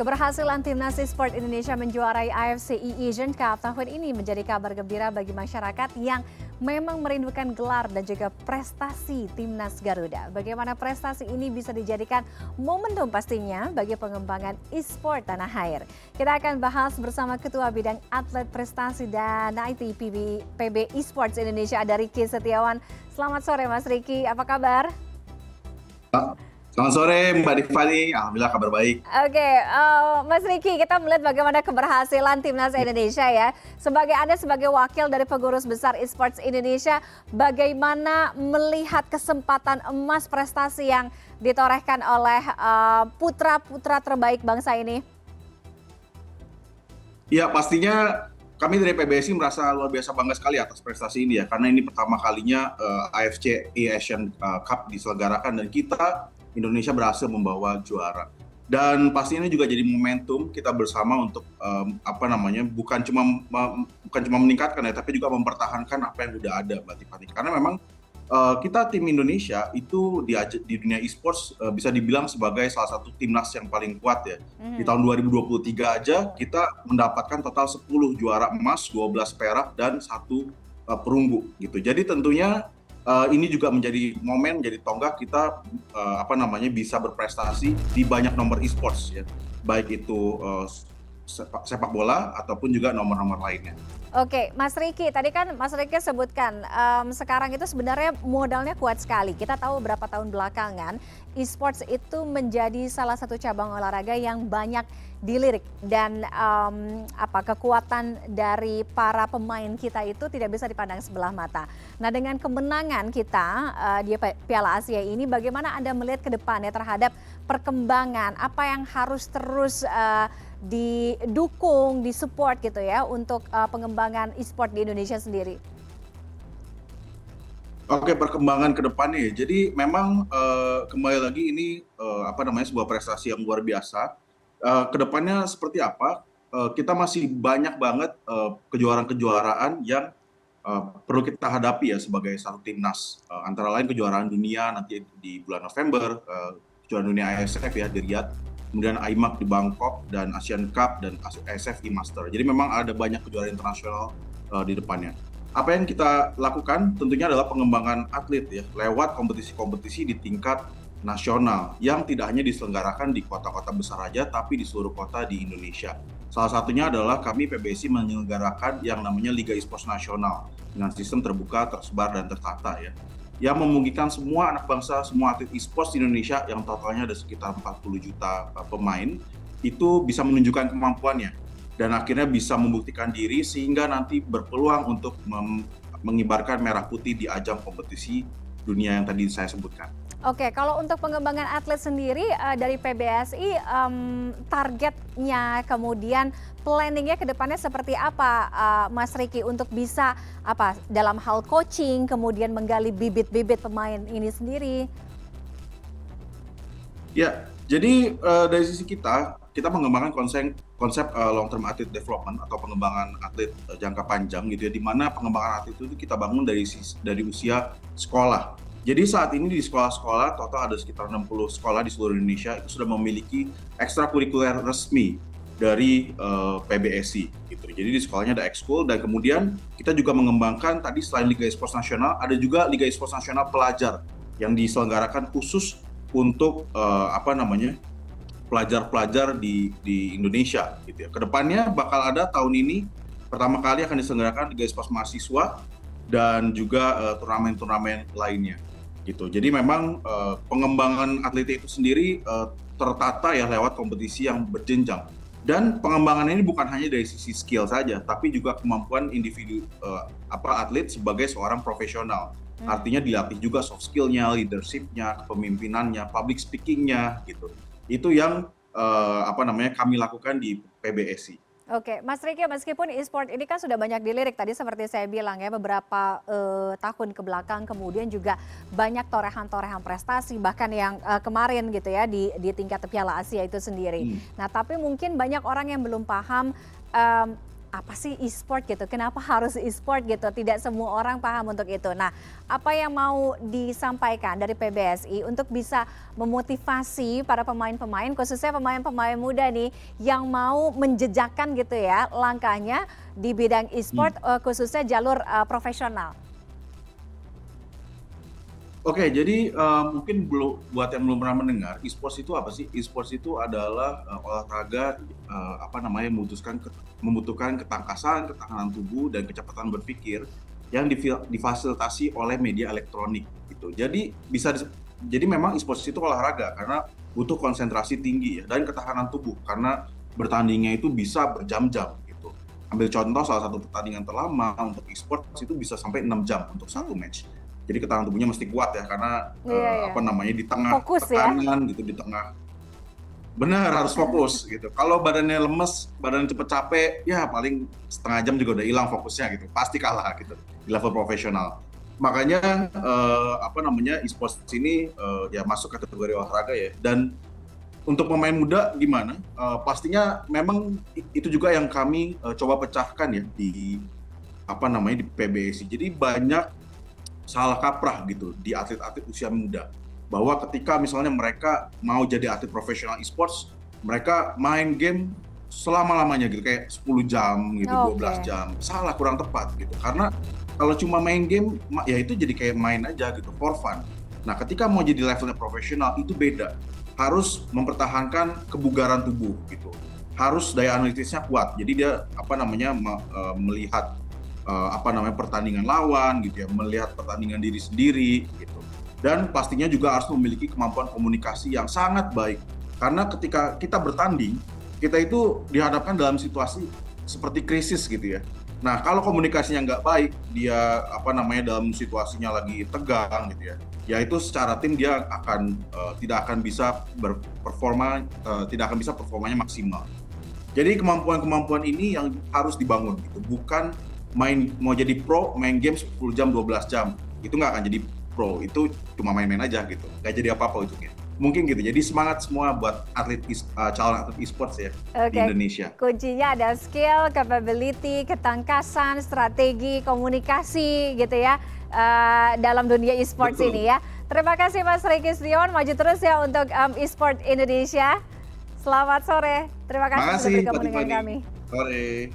Keberhasilan timnas e-sport Indonesia menjuarai AFC E-Asian Cup tahun ini menjadi kabar gembira bagi masyarakat yang memang merindukan gelar dan juga prestasi timnas Garuda. Bagaimana prestasi ini bisa dijadikan momentum pastinya bagi pengembangan e-sport tanah air. Kita akan bahas bersama Ketua Bidang Atlet Prestasi dan IT PB, PB Esports Indonesia ada Riki Setiawan. Selamat sore Mas Riki, apa kabar? Selamat sore Mbak Divani, Alhamdulillah kabar baik. Oke, uh, Mas Riki, kita melihat bagaimana keberhasilan timnas Indonesia ya. Sebagai Anda sebagai wakil dari pengurus besar esports Indonesia, bagaimana melihat kesempatan emas prestasi yang ditorehkan oleh putra-putra uh, terbaik bangsa ini? Ya pastinya kami dari PBSI merasa luar biasa bangga sekali atas prestasi ini ya, karena ini pertama kalinya uh, AFC Asian uh, Cup diselenggarakan dan kita Indonesia berhasil membawa juara. Dan pasti ini juga jadi momentum kita bersama untuk um, apa namanya bukan cuma bukan cuma meningkatkan ya, tapi juga mempertahankan apa yang sudah ada Mbak Tiffany. Karena memang uh, kita tim Indonesia itu di, di dunia e-sports uh, bisa dibilang sebagai salah satu timnas yang paling kuat ya. Hmm. Di tahun 2023 aja kita mendapatkan total 10 juara emas, 12 perak dan satu uh, perunggu gitu. Jadi tentunya uh, ini juga menjadi momen, menjadi tonggak kita uh, apa namanya bisa berprestasi di banyak nomor e-sports ya, baik itu uh, sepak, bola ataupun juga nomor-nomor lainnya. Oke, Mas Riki, tadi kan Mas Riki sebutkan um, sekarang itu sebenarnya modalnya kuat sekali. Kita tahu berapa tahun belakangan e-sports itu menjadi salah satu cabang olahraga yang banyak dilirik dan um, apa kekuatan dari para pemain kita itu tidak bisa dipandang sebelah mata. Nah, dengan kemenangan kita uh, di Piala Asia ini, bagaimana Anda melihat ke depannya terhadap perkembangan apa yang harus terus uh, didukung, disupport gitu ya untuk uh, pengembangan e-sport di Indonesia sendiri? Oke, perkembangan ke depan nih. Jadi memang uh, kembali lagi ini uh, apa namanya sebuah prestasi yang luar biasa. Uh, ke depannya seperti apa? Uh, kita masih banyak banget uh, kejuaraan-kejuaraan yang uh, perlu kita hadapi ya sebagai satu timnas. Uh, antara lain kejuaraan dunia nanti di bulan November, uh, kejuaraan dunia ASF ya di kemudian IMAC di Bangkok dan Asian Cup dan SFI Master. Jadi memang ada banyak kejuaraan internasional uh, di depannya. Apa yang kita lakukan tentunya adalah pengembangan atlet ya lewat kompetisi-kompetisi di tingkat nasional yang tidak hanya diselenggarakan di kota-kota besar saja tapi di seluruh kota di Indonesia. Salah satunya adalah kami PBSI menyelenggarakan yang namanya Liga Esports Nasional dengan sistem terbuka, tersebar dan tertata ya yang memungkinkan semua anak bangsa, semua atlet e-sports di Indonesia yang totalnya ada sekitar 40 juta uh, pemain itu bisa menunjukkan kemampuannya dan akhirnya bisa membuktikan diri sehingga nanti berpeluang untuk mengibarkan merah putih di ajang kompetisi dunia yang tadi saya sebutkan. Oke, kalau untuk pengembangan atlet sendiri uh, dari PBSI um, targetnya kemudian planningnya ke depannya seperti apa, uh, Mas Riki untuk bisa apa dalam hal coaching kemudian menggali bibit-bibit pemain ini sendiri? Ya, jadi uh, dari sisi kita kita mengembangkan konsep konsep uh, long term athlete development atau pengembangan atlet uh, jangka panjang gitu ya, di mana pengembangan atlet itu kita bangun dari dari usia sekolah jadi saat ini di sekolah-sekolah total ada sekitar 60 sekolah di seluruh Indonesia itu sudah memiliki ekstrakurikuler resmi dari uh, eh, PBSI gitu. Jadi di sekolahnya ada ekskul dan kemudian kita juga mengembangkan tadi selain Liga Esports Nasional ada juga Liga Esports Nasional pelajar yang diselenggarakan khusus untuk uh, apa namanya pelajar-pelajar di di Indonesia gitu ya. Ke depannya bakal ada tahun ini pertama kali akan diselenggarakan Liga Esports mahasiswa dan juga uh, turnamen-turnamen lainnya gitu. Jadi memang uh, pengembangan atlet itu sendiri uh, tertata ya lewat kompetisi yang berjenjang. Dan pengembangan ini bukan hanya dari sisi skill saja, tapi juga kemampuan individu uh, apa atlet sebagai seorang profesional. Hmm. Artinya dilatih juga soft skillnya, leadershipnya, kepemimpinannya, public speakingnya gitu. Itu yang uh, apa namanya kami lakukan di PBSI. Oke, Mas Riki, meskipun e-sport ini kan sudah banyak dilirik tadi seperti saya bilang ya beberapa uh, tahun ke belakang kemudian juga banyak torehan-torehan prestasi bahkan yang uh, kemarin gitu ya di di tingkat Piala Asia itu sendiri. Hmm. Nah, tapi mungkin banyak orang yang belum paham um, apa sih e-sport gitu? Kenapa harus e-sport gitu? Tidak semua orang paham untuk itu. Nah, apa yang mau disampaikan dari PBSI untuk bisa memotivasi para pemain-pemain, khususnya pemain-pemain muda nih, yang mau menjejakan gitu ya langkahnya di bidang e-sport, hmm. uh, khususnya jalur uh, profesional? Oke, jadi uh, mungkin belum buat yang belum pernah mendengar, e-sports itu apa sih? E-sports itu adalah uh, olahraga uh, apa namanya memutuskan membutuhkan ketangkasan, ketahanan tubuh dan kecepatan berpikir yang difasilitasi oleh media elektronik gitu. Jadi bisa jadi memang e-sports itu olahraga karena butuh konsentrasi tinggi ya dan ketahanan tubuh karena bertandingnya itu bisa berjam-jam gitu. Ambil contoh salah satu pertandingan terlama untuk e-sports itu bisa sampai 6 jam untuk satu match jadi ketahanan tubuhnya mesti kuat ya karena yeah, uh, yeah. apa namanya di tengah fokus, ya? tekanan ya? gitu di tengah benar harus fokus gitu kalau badannya lemes badan cepet capek ya paling setengah jam juga udah hilang fokusnya gitu pasti kalah gitu di level profesional makanya uh, apa namanya e-sports ini uh, ya masuk kategori olahraga ya dan untuk pemain muda gimana uh, pastinya memang itu juga yang kami uh, coba pecahkan ya di apa namanya di PBSI jadi banyak salah kaprah gitu di atlet-atlet usia muda. Bahwa ketika misalnya mereka mau jadi atlet profesional e-sports mereka main game selama-lamanya gitu kayak 10 jam gitu oh, 12 okay. jam. Salah kurang tepat gitu. Karena kalau cuma main game ya itu jadi kayak main aja gitu for fun. Nah ketika mau jadi levelnya profesional itu beda. Harus mempertahankan kebugaran tubuh gitu. Harus daya analitisnya kuat. Jadi dia apa namanya eh, melihat uh, apa namanya pertandingan lawan gitu ya, melihat pertandingan diri sendiri gitu. Dan pastinya juga harus memiliki kemampuan komunikasi yang sangat baik. Karena ketika kita bertanding, kita itu dihadapkan dalam situasi seperti krisis gitu ya. Nah, kalau komunikasinya nggak baik, dia apa namanya dalam situasinya lagi tegang gitu ya, ya itu secara tim dia akan uh, tidak akan bisa berperforma, uh, tidak akan bisa performanya maksimal. Jadi kemampuan-kemampuan ini yang harus dibangun gitu, bukan main mau jadi pro main game 10 jam 12 jam. Itu nggak akan jadi pro itu cuma main-main aja gitu. Nggak jadi apa-apa ujungnya. Mungkin gitu. Jadi semangat semua buat atlet uh, calon atlet e-sports ya okay. di Indonesia. Kuncinya ada skill capability ketangkasan strategi komunikasi gitu ya uh, dalam dunia e-sports ini ya. Terima kasih Mas Riki Sion maju terus ya untuk um, e-sport Indonesia. Selamat sore. Terima kasih, sudah bergabung dengan kami. Sore